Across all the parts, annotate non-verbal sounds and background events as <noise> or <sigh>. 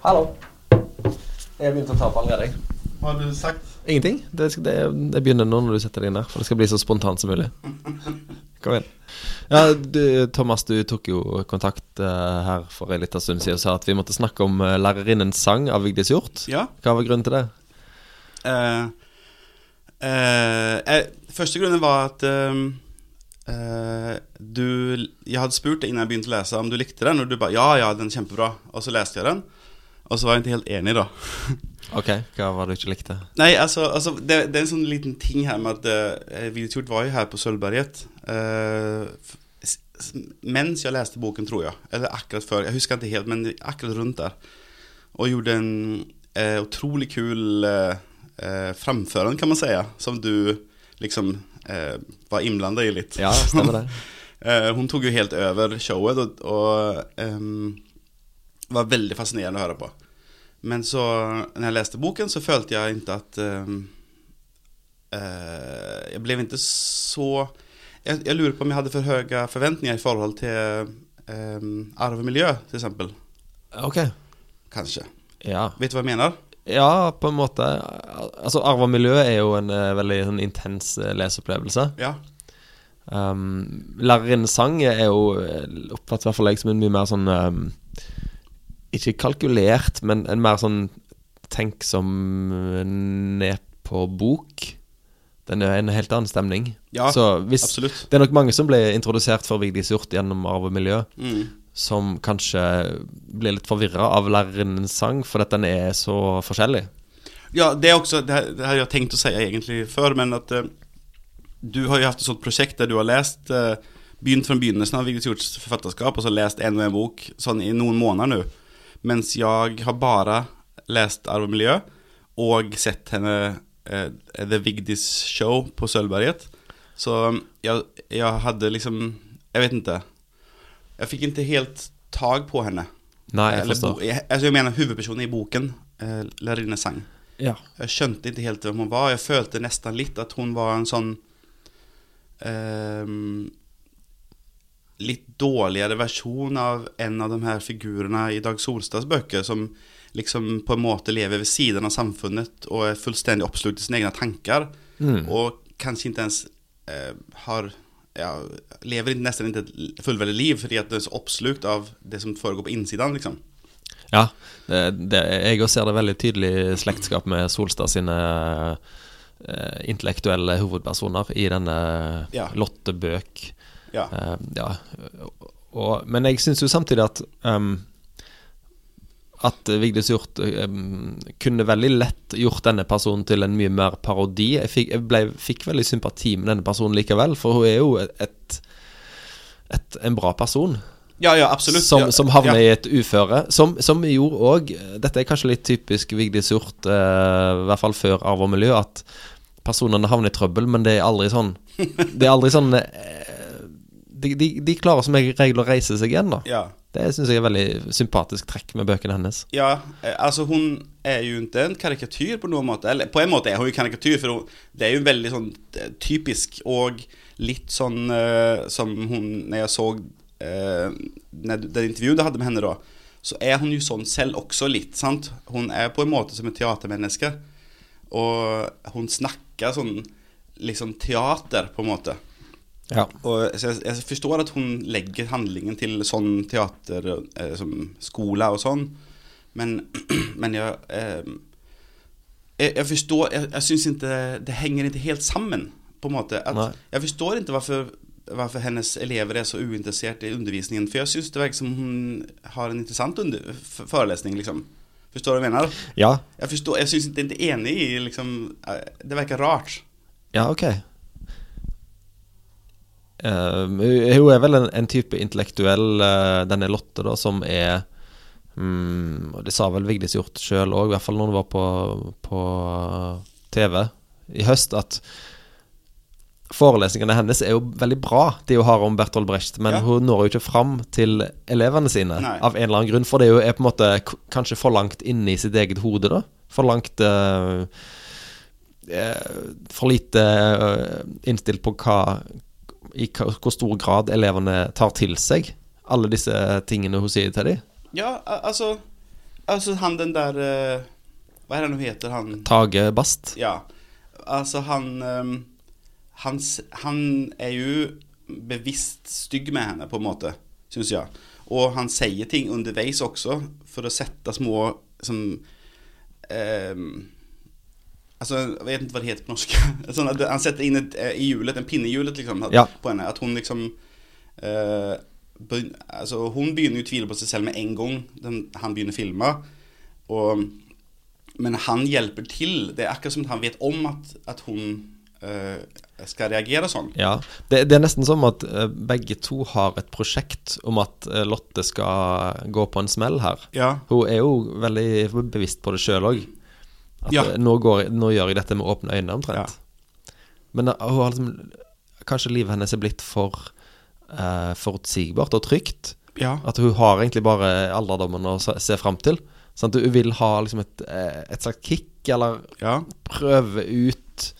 Hallo. Jeg har begynt å ta opp allerede. Hva har du sagt? Ingenting. Det, det, det begynner nå når du setter deg inn her, for det skal bli så spontant som mulig. <laughs> Kom igjen. Ja, du, Thomas, du tok jo kontakt uh, her for en liten stund siden og sa at vi måtte snakke om uh, lærerinnens sang av Vigdis Hjorth. Ja. Hva var grunnen til det? Uh, eh, eh, første grunnen var at du Jeg hadde spurt deg innan jeg begynte å lese om du likte den, og du bare ja, ja, den er kjempebra. Og så leste jeg den, og så var jeg ikke helt enig, da. <laughs> Ok, hva var det du ikke likte? Nei, altså, altså det, det er en sånn liten ting her med at uh, Videotjort var jo her på Sølvberget eh, s- mens jeg leste boken, tror jeg. Eller akkurat før. Jeg husker ikke helt, men akkurat rundt der. Og gjorde en eh, utrolig kul uh, framføring, kan man si, som du liksom eh, var innblanda i litt. Ja, stemmer det. <laughs> Eh, hun tok jo helt over showet og, og ehm, var veldig fascinerende å høre på. Men så, når jeg leste boken, så følte jeg ikke at uh, uh, Jeg ble ikke så jeg, jeg lurer på om jeg hadde for høye forventninger i forhold til um, arv og miljø, f.eks. Ok. Kanskje. Ja. Vet du hva jeg mener? ja, på en måte. Altså, Arv og miljø er jo en uh, veldig sånn intens eh, leseopplevelse. Ja. Um, Lærerinnens sang er jo oppfattet i hvert fall jeg som en mye mer sånn um, Ikke kalkulert, men en mer sånn tenk som ned på bok. Den er en helt annen stemning. Ja, Så hvis, absolutt. Det er nok mange som ble introdusert for Vigdis Hjorth gjennom Arv og miljø, Mm. som kanskje blir litt forvirra av lærerinnens sang, fordi at den er så forskjellig. Ja, det er også Det her, det her jeg tenkt å si egentlig før, men at uh, du har jo hatt et sånt prosjekt der du har lest uh, Begynt fra begynnelsen av Vigdis Hjorths forfatterskap, og så lest en og en bok sånn i noen måneder nå. Mens jeg har bare lest Arv og miljø og sett henne eh, The Vigdis Show på Sølvberget. Så jeg, jeg hadde liksom Jeg vet ikke. Jeg fikk ikke helt tag på henne. Nei, jeg forstår. bo, jeg, altså jeg mener hovedpersonen i boken, eh, Lærerinne sang. Ja. Jeg skjønte ikke helt hvem hun var. Jeg følte nesten litt at hun var en sånn ehm, Litt dårligere versjon av en av de her figurene i Dag Solstads bøker, som liksom på en måte lever ved siden av samfunnet og er fullstendig oppslukt i sine egne tanker. Mm. Og kanskje ikke ens eh, har ja, Lever nesten ikke et fullverdig liv fordi at det er så oppslukt av det som foregår på innsiden, liksom. Ja, det, det, jeg også ser det veldig tydelig slektskap med Solstad sine eh, intellektuelle hovedpersoner i denne Ja. Lotte Bøk. Ja. Uh, ja. Og, men jeg syns jo samtidig at um, At Vigdis Hjorth um, kunne veldig lett gjort denne personen til en mye mer parodi. Jeg fikk, jeg ble, fikk veldig sympati med denne personen likevel, for hun er jo et, et, en bra person. ja, ja, absolutt. Som, ja, som havner ja. i et uføre. Som, som gjorde òg Dette er kanskje litt typisk Vigdis Hjorth, eh, i hvert fall før Arv og miljø, at personene havner i trøbbel, men det er aldri sånn <laughs> Det er aldri sånn eh, de, de, de klarer som regel å reise seg igjen, da. Ja. Det syns jeg er veldig sympatisk trekk med bøkene hennes. Ja, eh, altså hun er jo ikke en karikatyr på noen måte. Eller på en måte er hun jo karikatyr, for hun, det er jo veldig sånn eh, typisk og litt sånn uh, som hun Når jeg så uh, det intervjuet jeg hadde med henne da, så er hun jo sånn selv også litt, sant? Hun er på en måte som et teatermenneske. Og hun snakker sånn liksom teater, på en måte. Ja. Og, jeg, jeg forstår at hun legger handlingen til sånn teater, eh, som skole og sånn, men, <clears throat> men jeg, eh, jeg Jeg forstår Jeg, jeg syns ikke det henger ikke helt sammen, på en måte. At, jeg forstår ikke hvorfor varför hennes elever er så uinteresserte i undervisningen. For jeg syns det virker som hun har en interessant under, forelesning, liksom. Forstår du hva jeg mener? Ja, Jeg, förstår, jag syns inte, er enig i liksom, eh, det virker rart. ja ok. Eh, hun er vel en, en type intellektuell, uh, denne Lotte, da, som er um, og Det sa vel Vigdis Hjorth sjøl òg, i hvert fall når hun var på, på TV i høst, at forelesningene hennes er jo veldig bra, de hun har om Bertolt Brecht, men Ja. hun når jo ikke fram til elevene sine Nei. av en eller annen grunn. For det er jo er på en måte kanskje for langt inne i sitt eget hode, da. For langt eh, For lite innstilt på hva i hvor stor grad elevene tar til seg alle disse tingene hun sier til dem. Ja, altså, alltså han den der Hva er det han heter han? Tage Bast. Ja, Altså, han, ehm, han, han er jo bevisst stygg med henne på en måte, syns jeg. Og han sier ting underveis også, for å sette små, som, ehm, alltså jag vet inte vad det heter på norska. <laughs> Såna, han sätter in ett, eh, i hjulet, en pinne i hjulet liksom Ja. på henne. Att hon liksom, eh, begyn- alltså hon begynner ju tvivla på sig selv med en gång den, han begynner filma. Och men han hjelper til. Det er akkurat som at han vet om at, at hun eh, skal reagere sånn. Ja. Det, det er nesten som at eh, begge to har et prosjekt om at eh, Lotte skal gå på en smell her. Ja. Hun er jo veldig bevisst på det sjøl òg. At Ja. eh, nå, går, nå gjør jeg dette med åpne øyne, omtrent. Men eh, liksom Kanskje livet hennes er blitt for uh, forutsigbart og trygt. Ja. At hun har egentlig bare alderdommen å se, fram til. At hun vil ha liksom et, et slags kick, eller ja. prøve ut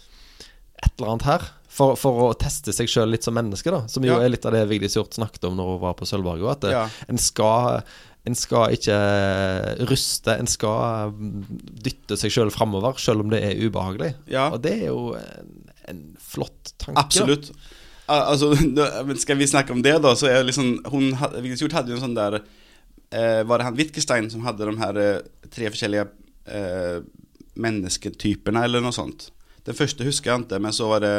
et eller annet her. For, for å teste seg sjøl litt som menneske, da. Som jo Ja. er litt av det Vigdis Hjorth snakket om når hun var på Sølvberget. At det, en, skal, en skal ikke ruste, en skal dytte seg sjøl framover, sjøl om det er ubehagelig. Ja. Og det er jo en, en flott tanke. Absolutt. Altså, <laughs> skal vi snakke om det da, så er liksom hun, Vigdis hadde jo en sånn der eh, Var det han Wittgenstein som hadde de her eh, tre forskjellige eh, mennesketyperna eller noe sånt? Den første husker jeg ikke, men så var det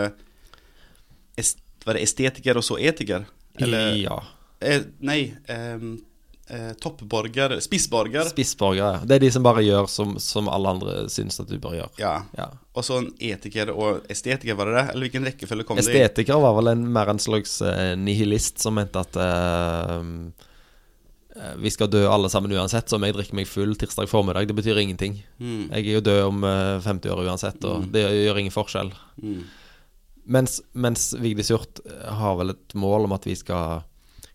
Var det estetiker og så etiker? Eller Ja. eh, Nei ehm, eh, Toppborger Spissborger Spissborger, ja. Det er de som bare gjør som, som alle andre syns at du bør gjøre. Ja. Ja. Og så en etiker og estetiker, var det det? Eller hvilken rekkefølge kom det i? Estetiker var vel en, mer en slags eh, nihilist som mente at eh, eh, vi skal dø alle sammen uansett, så om jeg drikker meg full tirsdag formiddag, det betyr ingenting. Mm. Jeg er jo død om eh, 50 år uansett, og det gjør ingen forskjell. Mm. Mens, mens Vigdis Hjorth har vel et mål om at vi skal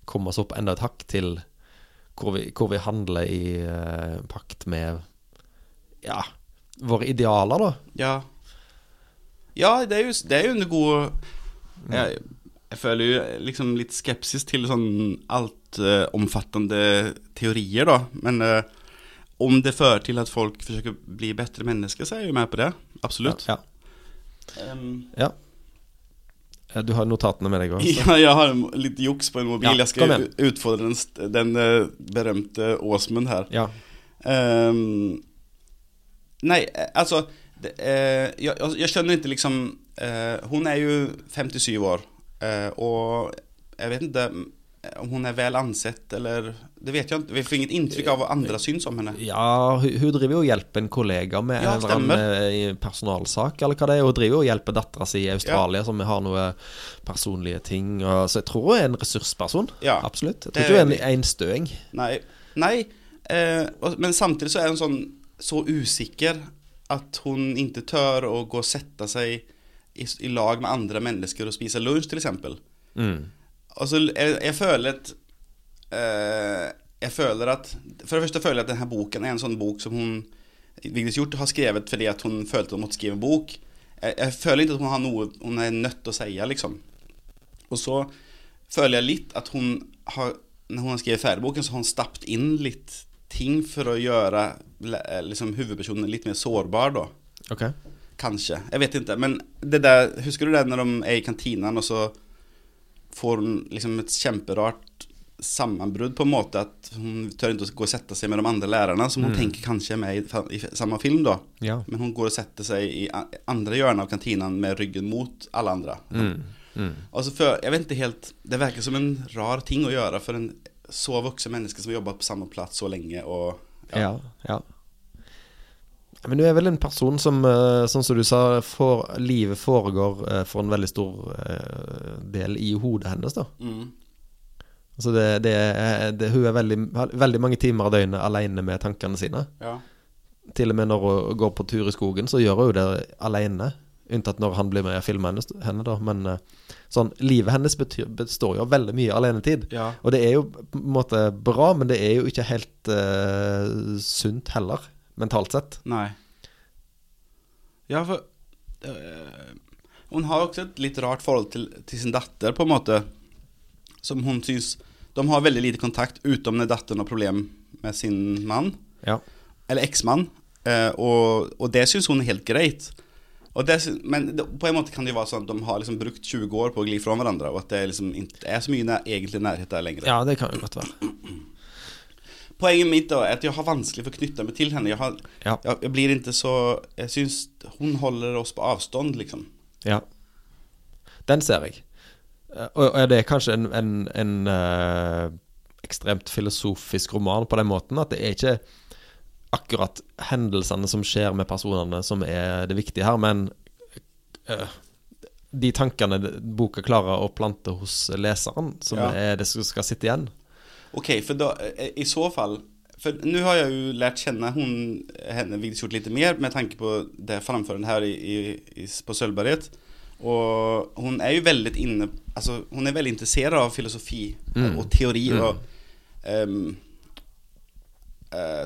komme oss opp enda et hakk til hvor vi, hvor vi handler i eh, pakt med ja, våre idealer, da. Ja. Ja, det er jo, det er jo en god jeg, jeg føler jo liksom litt skepsis til sånn altomfattende teorier, da. Men uh, om det fører til at folk forsøker å bli bedre mennesker, så er jeg jo med på det. Absolutt. Ja. Ehm, ja. Eh, Du har notatene med deg òg? ja, jeg har litt juks på en mobil. Ja, jeg skal utfordre den, den eh, berømte Åsmund her. Ja. Um, nei, altså alltså det, uh, jeg, jeg, skjønner ikke liksom uh, Hun er jo 57 år uh, og jeg vet inte eh, om hun er vel ansett eller Det vet jeg inte, vi får inget inntrykk av hva andre syns om henne Ja, hun, driver jo og hjelper en kollega med Ja, en eh, personalsak, eller hva det er. Hun driver jo og hjelper dattera si i Australia, som har noe personlige ting. Så jeg tror hun er en ressursperson. Ja, Absolutt. Jeg tror ikke hun er en, en støing. Nei. Nei. eh, Men samtidig så er hun sånn så usikker at hun ikke tør å gå og sette seg i, i lag med andre mennesker og spise lunsj, f.eks. exempel Mm. Altså, jeg, jeg føler at Jeg føler at For det første føler jeg at denne boken er en sånn bok som hun Vigdis Hjorth har skrevet fordi at hun følte hun måtte skrive en bok. Jeg, jeg føler ikke at hun har noe hun er nødt til å si, liksom. Og så føler jeg litt at hun har Når hun har skrevet ferdig boken, så har hun stappet inn litt ting for å gjøre le- liksom, hovedpersonen litt mer sårbar, da. Okay. Kanskje. Jeg vet ikke. Men det der, husker du det når de er i kantinen, og så får hun liksom et kjemperart sammenbrudd på en måte at hun tør ikke å gå og sette seg med de andre lærerne, som hun tenker kanskje er med i, i samme film, da. Ja. Men hun går og setter seg i andre hjørnet av kantinen med ryggen mot alle andre. Mm. Mm. Og for, jeg vet ikke helt Det virker som en rar ting å gjøre for en så voksen menneske som har jobbet på samme plass så lenge. Og, Ja. ja. Men du er vel en person som, sånn som du sa, for, livet foregår eh, for en veldig stor eh, del i hodet hennes, da. Mm. Altså det, det, det, hun er veldig, veldig mange timer av døgnet alene med tankene sine. Ja. Til og med når hun går på tur i skogen, så gjør hun det alene. Unntatt når han blir med og filmer henne, da. Men eh, sånn, livet hennes betyr, består jo av veldig mye alenetid. Ja. Og det er jo på en måte bra, men det er jo ikke helt uh, sunt heller, mentalt sett. Nei. Ja, for øh, Hun har også et litt rart forhold til, til sin datter, på en måte. Som hun syns De har veldig lite kontakt, utenom når datteren har problem med sin mann. Ja. eller eksmann, eh, og, og det syns hun er helt greit. Det, men det, på en måte kan det jo være sånn at de har liksom brukt 20 år på å gli fra hverandre, og at det liksom ikke er så mye nær, egentlig nærhet der lenger. Ja, det kan jo godt være. <clears throat> Poenget mitt da er at jeg har vanskelig for å knytte meg til henne. Jeg, har, Ja. jeg, jeg blir ikke så Jeg syns hun holder oss på avstand, liksom. Ja. Den ser jeg. Eh, Og, og det er kanskje en, en, en uh, ekstremt filosofisk roman på den måten at det er ikke akkurat hendelsene som skjer med personene som er det viktige her, men uh, de tankene boka klarer å plante hos leseren, som Ja. er det som skal sitte igjen. OK, for eh, i så fall, For nå har jeg jo lært kjenne hun, henne Vigdis litt lite mer med tanke på det framförande her i, i, på Sølvberget. Og hun er jo veldig inne, alltså hon är väldigt intresserad av filosofi Mm. och teori Mm. och um,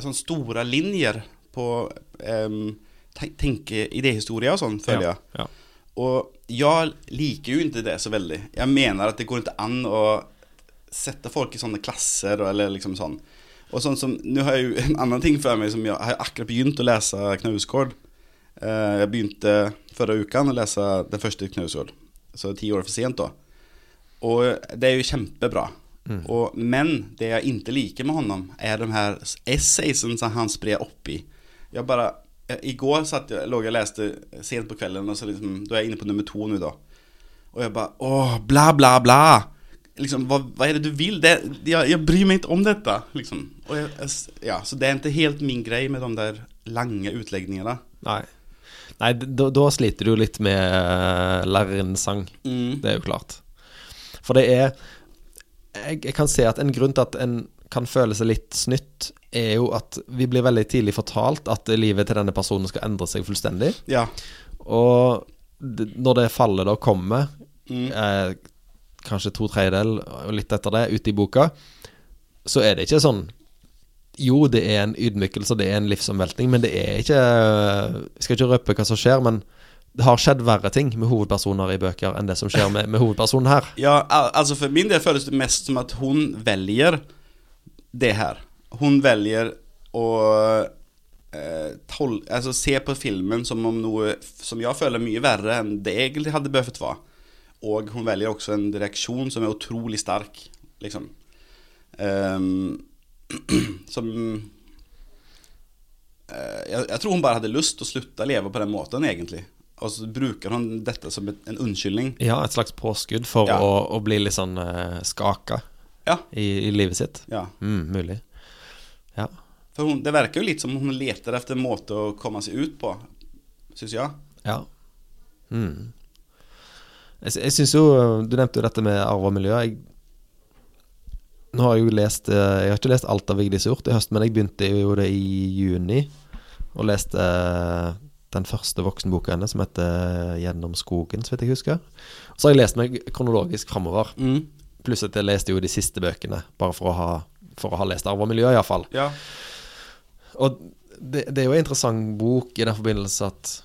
sånne store linjer på um, tenke idéhistorie og sånn, føler jeg. Ja. Og jeg liker jo ikke det så veldig. Jeg mener at det går ikke an å sette folk i sånne klasser eller liksom sånn. Og sånn som, Nå har jeg jo <laughs> en annen ting for meg som jeg har akkurat begynt å lese Knausgård. Eh, jeg begynte forrige uken å lese den første Knausgård, så ti år for sent, da. Og det er jo kjempebra. Og, men det jeg ikke liker med honom, er de her essaysen som han sprer oppi. Jeg bare I Igår satt jeg, låg jeg leste sent på kvelden, og så liksom, da er jeg inne på nummer to nå, da. Og jeg bare Åh, bla, bla, bla. Liksom, hva, hva er det du vil? Det, jeg, jeg bryr meg ikke om dette, liksom. Og jeg, ja, så det er ikke helt min greie med de der lange utleggingene. Nei. Nei, da, da sliter du litt med uh, lærerens sang. Mm. Det er jo klart. For det er jeg, jeg kan se at en grunn til at en kan føle seg litt snytt, er jo at vi blir veldig tidlig fortalt at livet til denne personen skal endre seg fullstendig. Ja. Og det, når det fallet da kommer, Mm. eh, kanskje to tredjedel og litt etter det, ute i boka, så er det ikke sånn Jo, det er en ydmykelse, det er en livsomveltning, men det er ikke Jeg skal ikke røpe hva som skjer, men det har skjedd verre ting med hovedpersoner i bøker enn det som skjer med, med hovedpersonen her. Ja, al- altså for min del føles det mest som at hun velger det her. Hun velger å eh, tol altså se på filmen som om noe som jeg føler mye verre enn det egentlig hadde behøvd være. Og hun velger også en reaksjon som er utrolig sterk, liksom. Um, <clears throat> som eh, jeg, jeg tror hun bare hadde lyst til å slutte å leve på den måten, egentlig. Og så bruker hun dette som et, en unnskyldning. Ja, et slags påskudd for Ja. å, å bli litt sånn uh, skaka Ja. i, i livet sitt. Ja. Mm, mulig. Ja. For hun, det verker jo litt som hun leter efter en måte å komme seg ut på, syns jeg. Ja. Mm. Jeg, jeg syns jo Du nevnte jo dette med arv og miljø. Jeg, nå har jeg jo lest eh, Jeg har ikke lest alt av Vigdis Hjorth i høst, men jeg begynte jo det i juni og leste eh, den første voksenboka hennes, som heter 'Gjennom skogen', så vidt jeg husker. Så har jeg lest meg kronologisk framover. Mm. Pluss at jeg leste jo de siste bøkene, bare for å ha, for å ha lest arv og miljø, iallfall. Ja. Og det, det er jo en interessant bok i den forbindelse at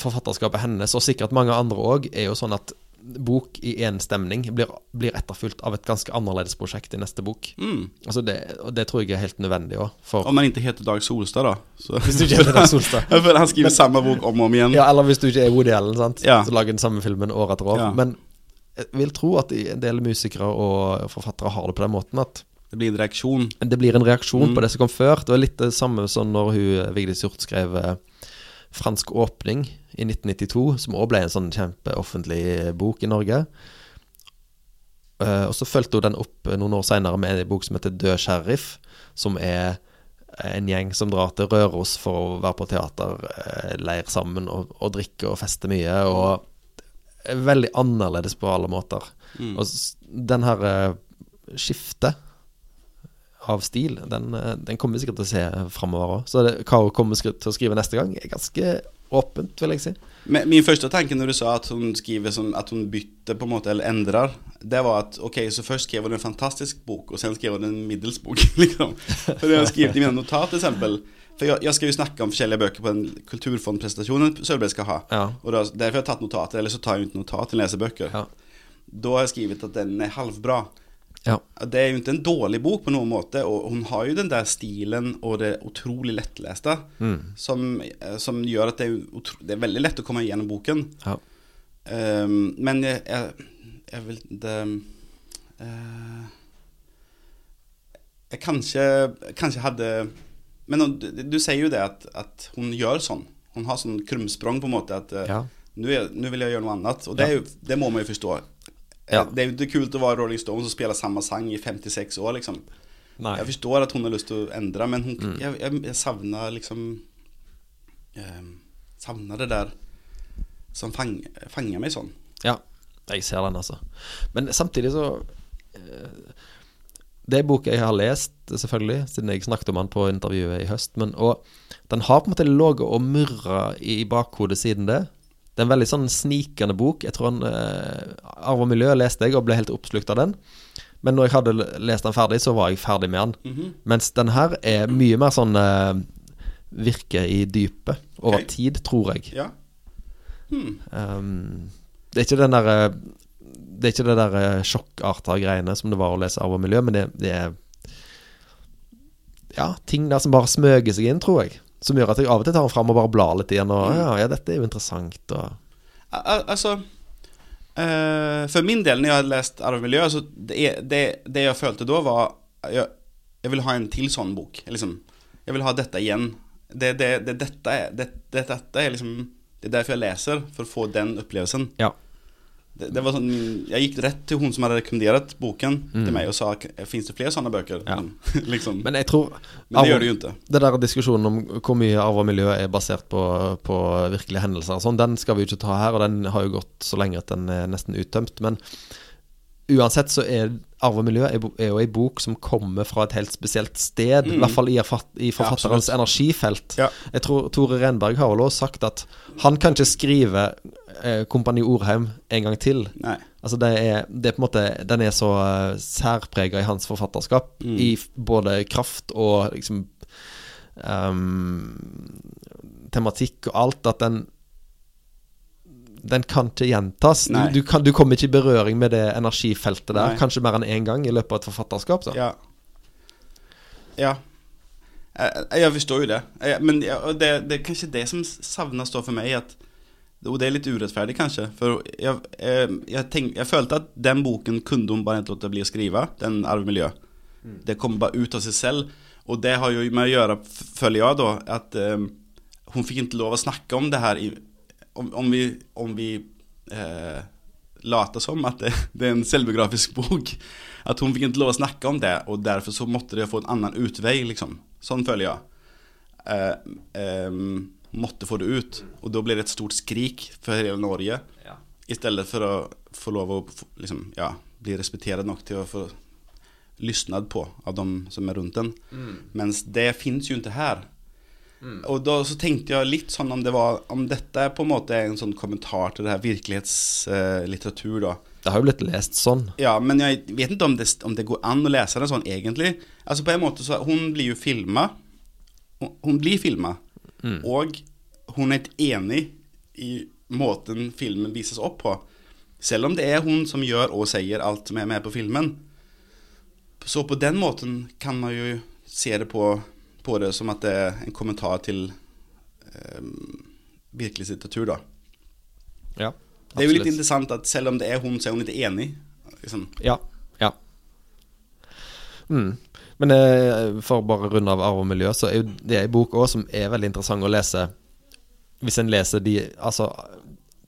forfatterskapet hennes, og sikkert mange andre òg, er jo sånn at bok i én stemning blir, blir etterfulgt av et ganske annerledes prosjekt i neste bok. Mm. Altså det, og det tror jeg er helt nødvendig òg. Om man ikke heter Dag Solstad, da. Så. Hvis du ikke heter Dag Solstad. <laughs> For han skriver samme bok om og om igjen. Ja, eller hvis du ikke er Woody Allen, sant? Ja. så lager den samme filmen år etter år. Ja. Men jeg vil tro at en del musikere og forfattere har det på den måten at Det blir en reaksjon. det blir en reaksjon Mm. på det som kom før. Det var litt det samme som når hun Vigdis Hjorth skrev eh, 'Fransk åpning' i 1992, som òg ble en sånn kjempeoffentlig bok i Norge. Eh, og så fulgte hun den opp eh, noen år seinere med en bok som heter 'Død sheriff', som er en gjeng som drar til Røros for å være på teaterleir sammen og, og drikke og feste mye. Og veldig annerledes på alle måter. Mm. Og den her eh, skiftet av stil, den, eh, den kommer vi sikkert til å se framover òg. Så det, hva hun kommer til å skrive neste gang, er ganske åpent, vil jeg si. Men min første tanke når du sa at hun skriver som at hun bytter på en måte, eller endrer, det var at ok, så først skrev hun en fantastisk bok, og sen skrev hun en middels bok. <laughs> liksom. For det har jeg skrevet i mine notat, eksempel. For jeg, jeg skal jo snakke om forskjellige bøker på den kulturfondpresentasjonen Sølvberg skal ha. Ja. Og da, derfor har jeg tatt notater, eller så tar jeg ut ikke notat til å lese bøker. Ja. Da har jeg skrevet at den er halvbra. Ja. Det er jo ikke en dårlig bok på noen måte, og hun har jo den der stilen og det utrolig lettleste som, eh, som gjør at det er, utro, det er veldig lett å komme gjennom boken. Ja. Um, men jeg, jeg, jeg vil det, uh, Jeg kanskje, kanskje hadde Men du, du sier jo det at, at hun gjør sånn. Hun har sånn krumsprang, på en måte. At eh, Ja. nå, vil jeg gjøre noe annet. Og det, jo, det må man jo forstå. Ja. Det er jo ikke kult å være Rolling Stones og spille samme sang i 56 år, liksom. Nei. Jeg forstår at hun har til å endre, men hun, jeg, jeg, jeg savner liksom eh, Savner det der som fang, fanger meg sånn. Ja, jeg ser den, altså. Men samtidig så eh, Det er boka jeg har lest, selvfølgelig, siden jeg snakket om den på intervjuet i høst. Men, og den har på en måte ligget og murra i bakhodet siden det. Det er en veldig sånn snikende bok. Jeg tror han eh, Arv og miljø leste jeg og ble helt oppslukt av den. Men når jeg hadde lest den ferdig, så var jeg ferdig med den. Mhm. Mens den her er mye mer sånn eh, virke i dypet over okay. tid, tror jeg. Ja. Hmm. Um, det er ikke den der eh, Det er ikke det der eh, sjokkarta greiene som det var å lese Arv og miljø, men det, det er Ja, ting der som bare smøger seg inn, tror jeg. Som gjør at jeg av og til tar den fram og bare blar litt igjen. Og ja, ja, dette er jo interessant. Og, Al- al- Altså uh, For min del, når jeg hadde lest Arv og miljø, så det, er- det, det jeg følte da, var jeg, jeg vil ha en til sånn bok. Liksom, jeg vil ha dette igjen. Det, det, det, dette, er, det, det, dette er liksom Det er derfor jeg leser, for å få den opplevelsen. ja. Det, det var sånn, jeg gikk rett til hun som hadde rekommendert boken til Mm. meg, og sa Fins det flere sånne bøker? Ja. <laughs> liksom. Men, Men jeg tror det gjør det jo ikke. Det der diskusjonen om hvor mye arv og miljø er basert på, på virkelige hendelser sånn, den skal vi jo ikke ta her, og den har jo gått så lenge at den er nesten uttømt. Men uansett så er arv og miljø er er jo ei bok som kommer fra et helt spesielt sted. I hvert fall i, i forfatterens ja, energifelt. Ja. Jeg tror Tore Renberg har vel også sagt at han kan ikke skrive eh, Kompani Orheim en gang til. Nei. Altså det er, det er på en måte Den er så uh, særprega i hans forfatterskap, Mm. i både kraft og liksom um, Tematikk og alt, at den Den kan ikke gjentas. Du, du, kan, du kommer ikke i berøring med det energifeltet der, Nei. kanskje mer enn én gang i løpet av et forfatterskap. Så. Ja. Ja. Jeg, jeg forstår jo det. Jeg, men det, det er kanskje det som savnes står for meg. At, og det er litt urettferdig, kanskje. For jeg, jeg, jeg, tenk, jeg følte at den boken kunne hun bare ikke la bli å skrive. Den 'Arvemiljø'. Mm. Det kommer bare ut av seg selv. Og det har jo med å gjøre, føler jeg, da, at eh, hun fikk ikke lov å snakke om det her i, om, om vi, om vi eh, later som at det, <laughs> det er en selvbiografisk bok. At hun fikk ikke lov å snakke om det, og derfor så måtte det få en annen utvei, liksom. Sånn føler jeg. Eh, ehm, måtte få det ut. Og da blir det et stort skrik for hele Norge. Ja. I stedet for å få lov å liksom, ja, bli respektert nok til å få lyssnad på av de som er rundt den. Mens det fins jo ikke her. Og da så tenkte jeg litt sånn om det var Om dette er på en måte en sånn kommentar til det her virkelighetslitteratur, da. Det har jo blitt lest sånn. Ja, men jeg vet ikke om det, om det går an å lese det sånn egentlig. Altså på en måte så Hun blir jo filma. Hun, hun blir filma. Og hun er enig i måten filmen vises opp på. Selv om det er hun som gjør og sier alt som er med på filmen. Så på den måten kan man jo se det på, på det som at det er en kommentar til virkelig virkelighetslitteratur, da. Ja, Det er jo litt interessant at selv om det er hun, så er hun ikke enig. Liksom. Ja. ja. Mm. Men eh, for å bare runde av arv og miljø, så er jo det ei bok òg som er veldig interessant å lese. Hvis en leser de Altså,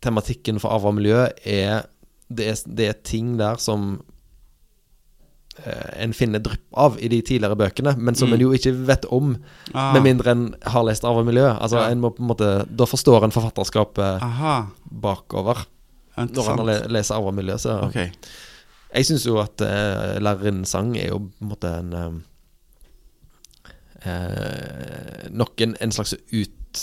tematikken for arv og miljø er Det er, det er ting der som eh, en finner drypp av i de tidligere bøkene, men som Mm. en jo ikke vet om, Ah. med mindre en har lest arv og miljø. Altså, Ja. en må på en måte Da forstår en forfatterskapet Aha. bakover når en leser arv og miljø. Så Ok. Jeg syns jo at uh, lærerinnens sang er jo på en måte en eh, eh, Nok en, en slags ut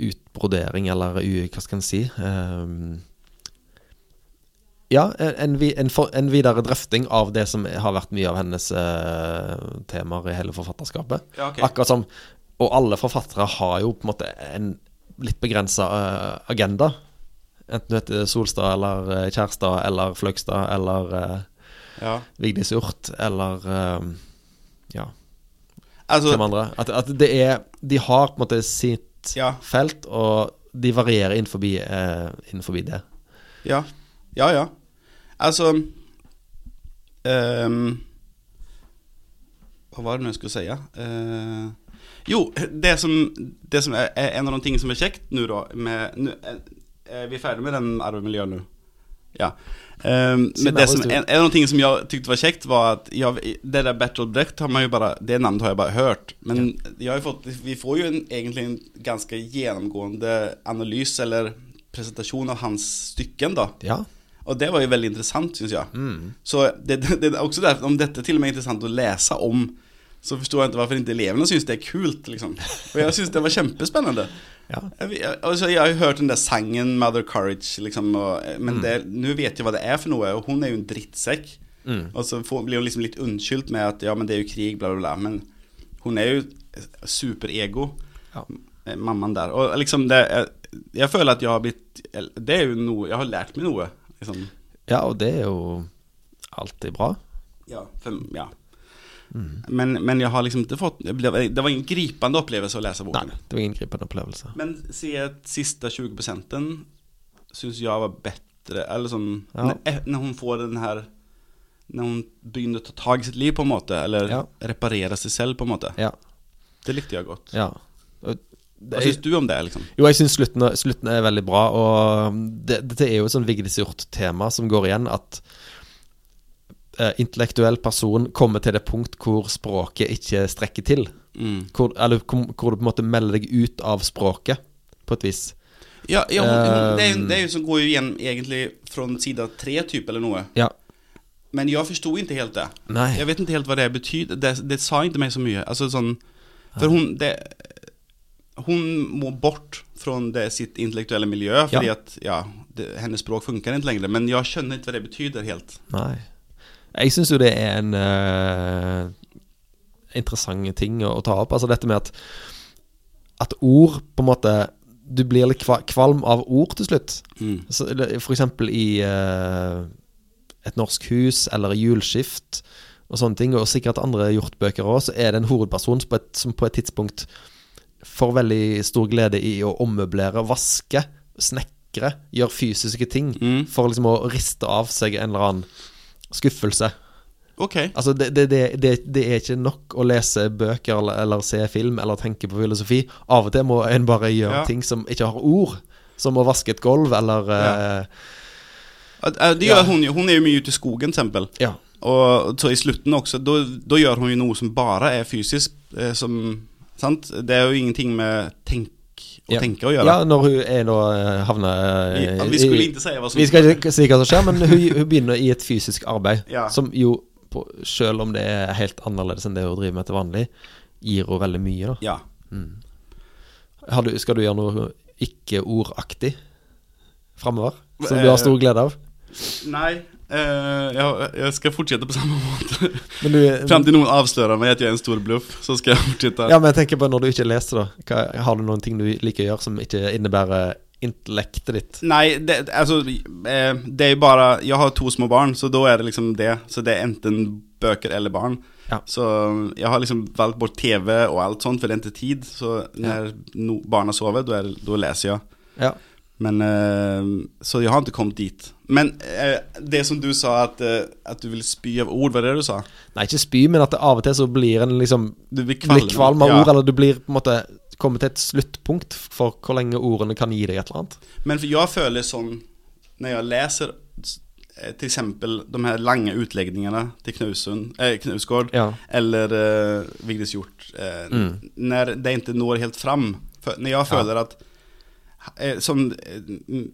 utbrodering, eller u, hva skal en si uh, Ja, en, en, en, videre drøfting av det som har vært mye av hennes eh, temaer i hele forfatterskapet. Ja, okay. Akkurat som Og alle forfattere har jo på en måte en litt begrensa agenda. Enten du heter Solstad eller eh, Kjærstad eller Fløgstad eller uh, Ja. Vigdis Hjort eller eh, ja, Altså, hvem andre. At, at det er De har på en måte sitt Ja. felt, og de varierer innenfor, uh, innenfor det. Ja, ja, ja. Altså um, Hva var det nå jeg skulle si? Uh, jo, det som, det som er, er en av de tingene som er kjekt nå, da med, eh, Vi er ferdig med den arvemiljøet nå. Ja. Um, men det som, en, en av tingene som jeg tykte var kjekt, var at jeg, det der Battle Brecht har man jo bare Det navnet har jeg bare hørt. Men har fått, vi får jo en, egentlig en ganske gjennomgående analyse eller presentasjon av hans stykken, da. Ja. Og det var jo veldig interessant, syns jeg. Mm. Så det, det, det er også derfor, om dette til og med er interessant å lese om, så forstår jeg ikke hvorfor ikke elevene syns det er kult, liksom. Og jeg syns det var kjempespennende. Ja. Jeg, altså, jeg har jo hørt den der sangen 'Mother Courage', liksom, og, men mm. nå vet jeg hva det er for noe, og hun er jo en drittsekk. Mm. Og så får, blir hun liksom litt unnskyldt med at ja, men det er jo krig, bla, bla, bla. Men hun er jo superego, Ja. eh, mammaen der. Og liksom det jeg, jeg føler at jeg har blitt Det er jo noe Jeg har lært meg noe. Liksom. ja, og det er jo alltid bra. Ja, for, ja. Men, men jeg har liksom ikke fått Det var ingen gripende opplevelse å lese Nei, boken. det var ingen gripende opplevelse. Men se at siste 20 prosenten syns jeg var bedre Eller sånn Ja. når, eh, når hun får den her Når hun begynner ta tak i sitt liv, på en måte. Eller Ja. reparere seg selv, på en måte. Ja. Det likte jeg godt. ja. Hva syns du om det, liksom? jo, jeg syns slutten, slutten er veldig bra, og det, dette er jo et sånn Vigdis Hjorth-tema som går igjen, at eh, intellektuell person kommer til det punkt hvor språket ikke strekker til. Mm. Hvor, eller hvor, du på en måte melder deg ut av språket, på et vis. Ja, ja det, er, Um, det er jo som går igjen egentlig fra side tre, typ, eller noe. Ja. Men jeg forsto ikke helt det. Nei. Jeg vet ikke helt hva det betyr. Det, det sa ikke meg så mye. Altså sånn For hun det, Hun må bort fra det, sitt intellektuelle miljø fordi Ja. at ja, det, hennes språk funker ikke lenger. Men jeg skjønner ikke hva det betyr helt. Nei. Jeg syns jo det er en uh, interessant ting å, å ta opp. Altså dette med at At ord på en måte Du blir litt kvalm av ord til slutt. Mm. Så, for eksempel i uh, Et norsk hus eller Hjulskift og sånne ting, og sikkert andre hjortbøker òg, så er det en hovedperson som på et, som på et tidspunkt får veldig stor glede i å ommøblere, vaske, snekre, gjøre fysiske ting Mm. for liksom å riste av seg en eller annen skuffelse. Ok. Altså, det, det, det, det, er ikke nok å lese bøker eller, eller se film eller tenke på filosofi. Av og til må en bare gjøre Ja. ting som ikke har ord. Som å vaske et gulv, eller eh, uh, Det Ja. hun jo. Hun er jo mye ute i skogen, eksempel. ja. Og så i slutten også, da, gjør hun jo noe som bare er fysisk. Eh, som, sant? Det er jo ingenting med tenk, å Ja. tenker å gjøre. Ja, når hun er nå havna havner eh, vi skulle ikke si hva som Vi skal ikke si hva som skjer, men hun, hun begynner i et fysisk arbeid. Ja. Som jo, på, selv om det er helt annerledes enn det hun driver med til vanlig, gir henne veldig mye. da Ja. Har du, Skal du gjøre noe ikke-ordaktig framover? Som du har Eh, stor glede av? Nei, Uh, jeg, jeg skal fortsette på samme måte. Men du, <laughs> Fram til noen avslører meg at jeg er en stor bluff, så skal jeg fortsette. ja, men jeg tenker på når du ikke leser, da. Hva, har du noen ting du liker å gjøre som ikke innebærer intellektet ditt? Nei, det, altså eh, Det er jo bare Jeg har to små barn, så da er det liksom det. Så det er enten bøker eller barn. Ja. Så jeg har liksom valgt bort TV og alt sånt, for det er ikke tid. Så når no, barna sover, er, da leser jeg. Ja. Men eh, Så jeg har ikke kommet dit. Men eh, det som du sa, at, eh, at du vil spy av ord, hva er det du sa? Nei, ikke spy, men at det av og til så blir en liksom Du vil Blir kvalm av Ja. ord, eller du blir på en måte kommet til et sluttpunkt for hvor lenge ordene kan gi deg et eller annet. Men jeg føler sånn Når jeg leser f.eks. de her lange utlegningene til Knusund, eh, Knausgård Ja. eller eh, Vigdis Hjorth eh, Mm. Når det ikke når helt fram. For når jeg føler at Som eh,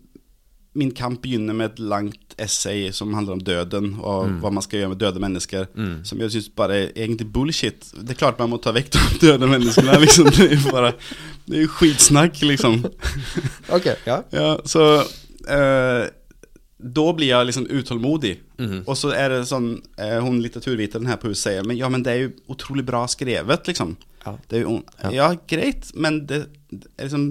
Min kamp begynner med et langt essay som handler om døden og hva man skal gjøre med døde mennesker. Mm. Som jeg syns bare er egentlig bullshit. Det er klart man må ta vekk de <laughs> døde menneskene. Liksom. Det er jo bare Det er jo skitsnakk, liksom. <laughs> Ok, ja. Ja, så eh, Da blir jeg liksom utålmodig. Mm. Og så er det sånn eh, Hun litteraturviteren her på huset sier Men ja, men det er jo utrolig bra skrevet, liksom. Ja. Det jo, ja. greit, men det, det er liksom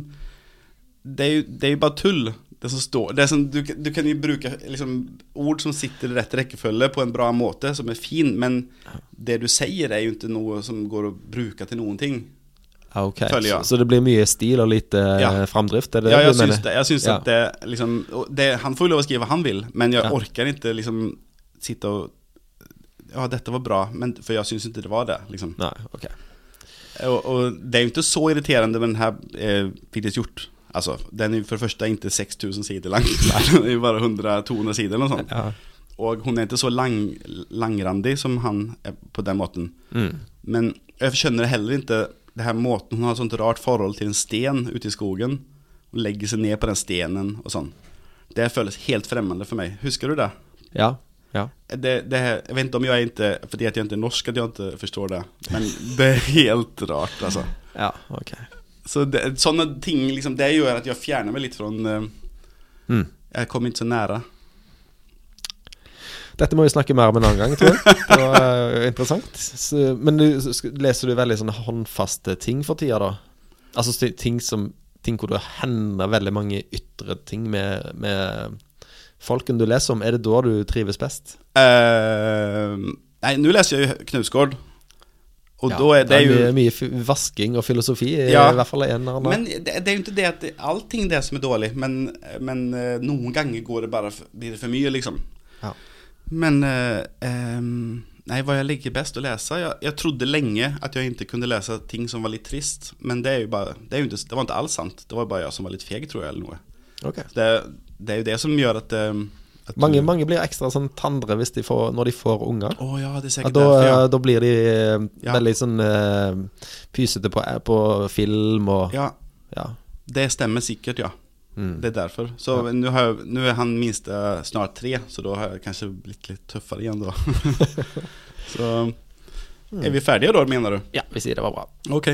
det er, jo, det er jo bare tull. det som står det som, du, du kan jo bruke liksom, ord som sitter i rett rekkefølge på en bra måte, som er fin, men det du sier, er jo ikke noe som går å bruke til noen ting. Ja, ok. Jeg. Så, så det blir mye stil og lite Ja. eh, framdrift? Er det Ja, jeg syns det. Jeg syns Ja. at det liksom det, Han får jo lov å skrive hva han vil, men jeg Ja. orker ikke liksom sitte og Ja, dette var bra, men, for jeg syns ikke det var det. Liksom. Nei, ok. og, og det er jo ikke så irriterende med den här eh, Vildes gjort. Alltså, den är för det första inte 6000 sidor lång. den är bara 100-200 sidor eller sånt. Ja. Och hon är inte så lang, langrandig som han är på den måten. Mm. Men jag känner heller inte det här måten, hon har ett sånt rart förhåll till en sten ute i skogen. Hon lägger sig ner på den stenen och sånt. Det kändes helt främmande för mig. Huskar du det? Ja. Ja. Det, det här, jag vet inte om jag är inte, för det att jag inte är norsk att jag inte förstår det. Men det är helt rart alltså. Ja, ok. Så det, sånne ting, liksom, det gjør at jeg fjerner meg litt fra eh, Mm. Jeg kommer ikke så nære. Dette må vi snakke mer om en annen gang, tror jeg. Det var eh, interessant. Så, men du, leser du veldig sånne håndfaste ting for tida, da? Altså ting som Ting hvor det hender veldig mange ytre ting med, med folken du leser om. Er det da du trives best? Uh, nei, nå leser jeg Knausgård. Og Ja, da er det, mye, jo mye vasking og filosofi, i hvert fall en eller annen. Men det, det er jo ikke det at allting det som er dårlig, men, men eh, noen ganger går det bare blir det for mye, liksom. Ja. Men eh, Nei, hva jeg liker best å lese? Jeg, jeg trodde lenge at jeg ikke kunne lese ting som var litt trist, men det er bare Det, er ikke, det var ikke alls sant. Det var bare jeg som var litt feg, tror jeg, eller noe. Okay. Det, det er jo det som gjør at, ehm, at Mange, mange blir ekstra sånn tandre de får, når de får unger. Oh, ja, det er Ja, sikkert da, derfor, ja. da blir de eh, Ja. veldig sånn uh, pysete på, på film og Ja, ja. det stemmer sikkert, ja. Mm. Det er derfor. Så jeg, nå er han minste snart tre, så da har jeg kanskje blitt litt tøffere igjen da. <laughs> <laughs> så er vi ferdige da, mener du? ja, vi sier det var bra. Ok.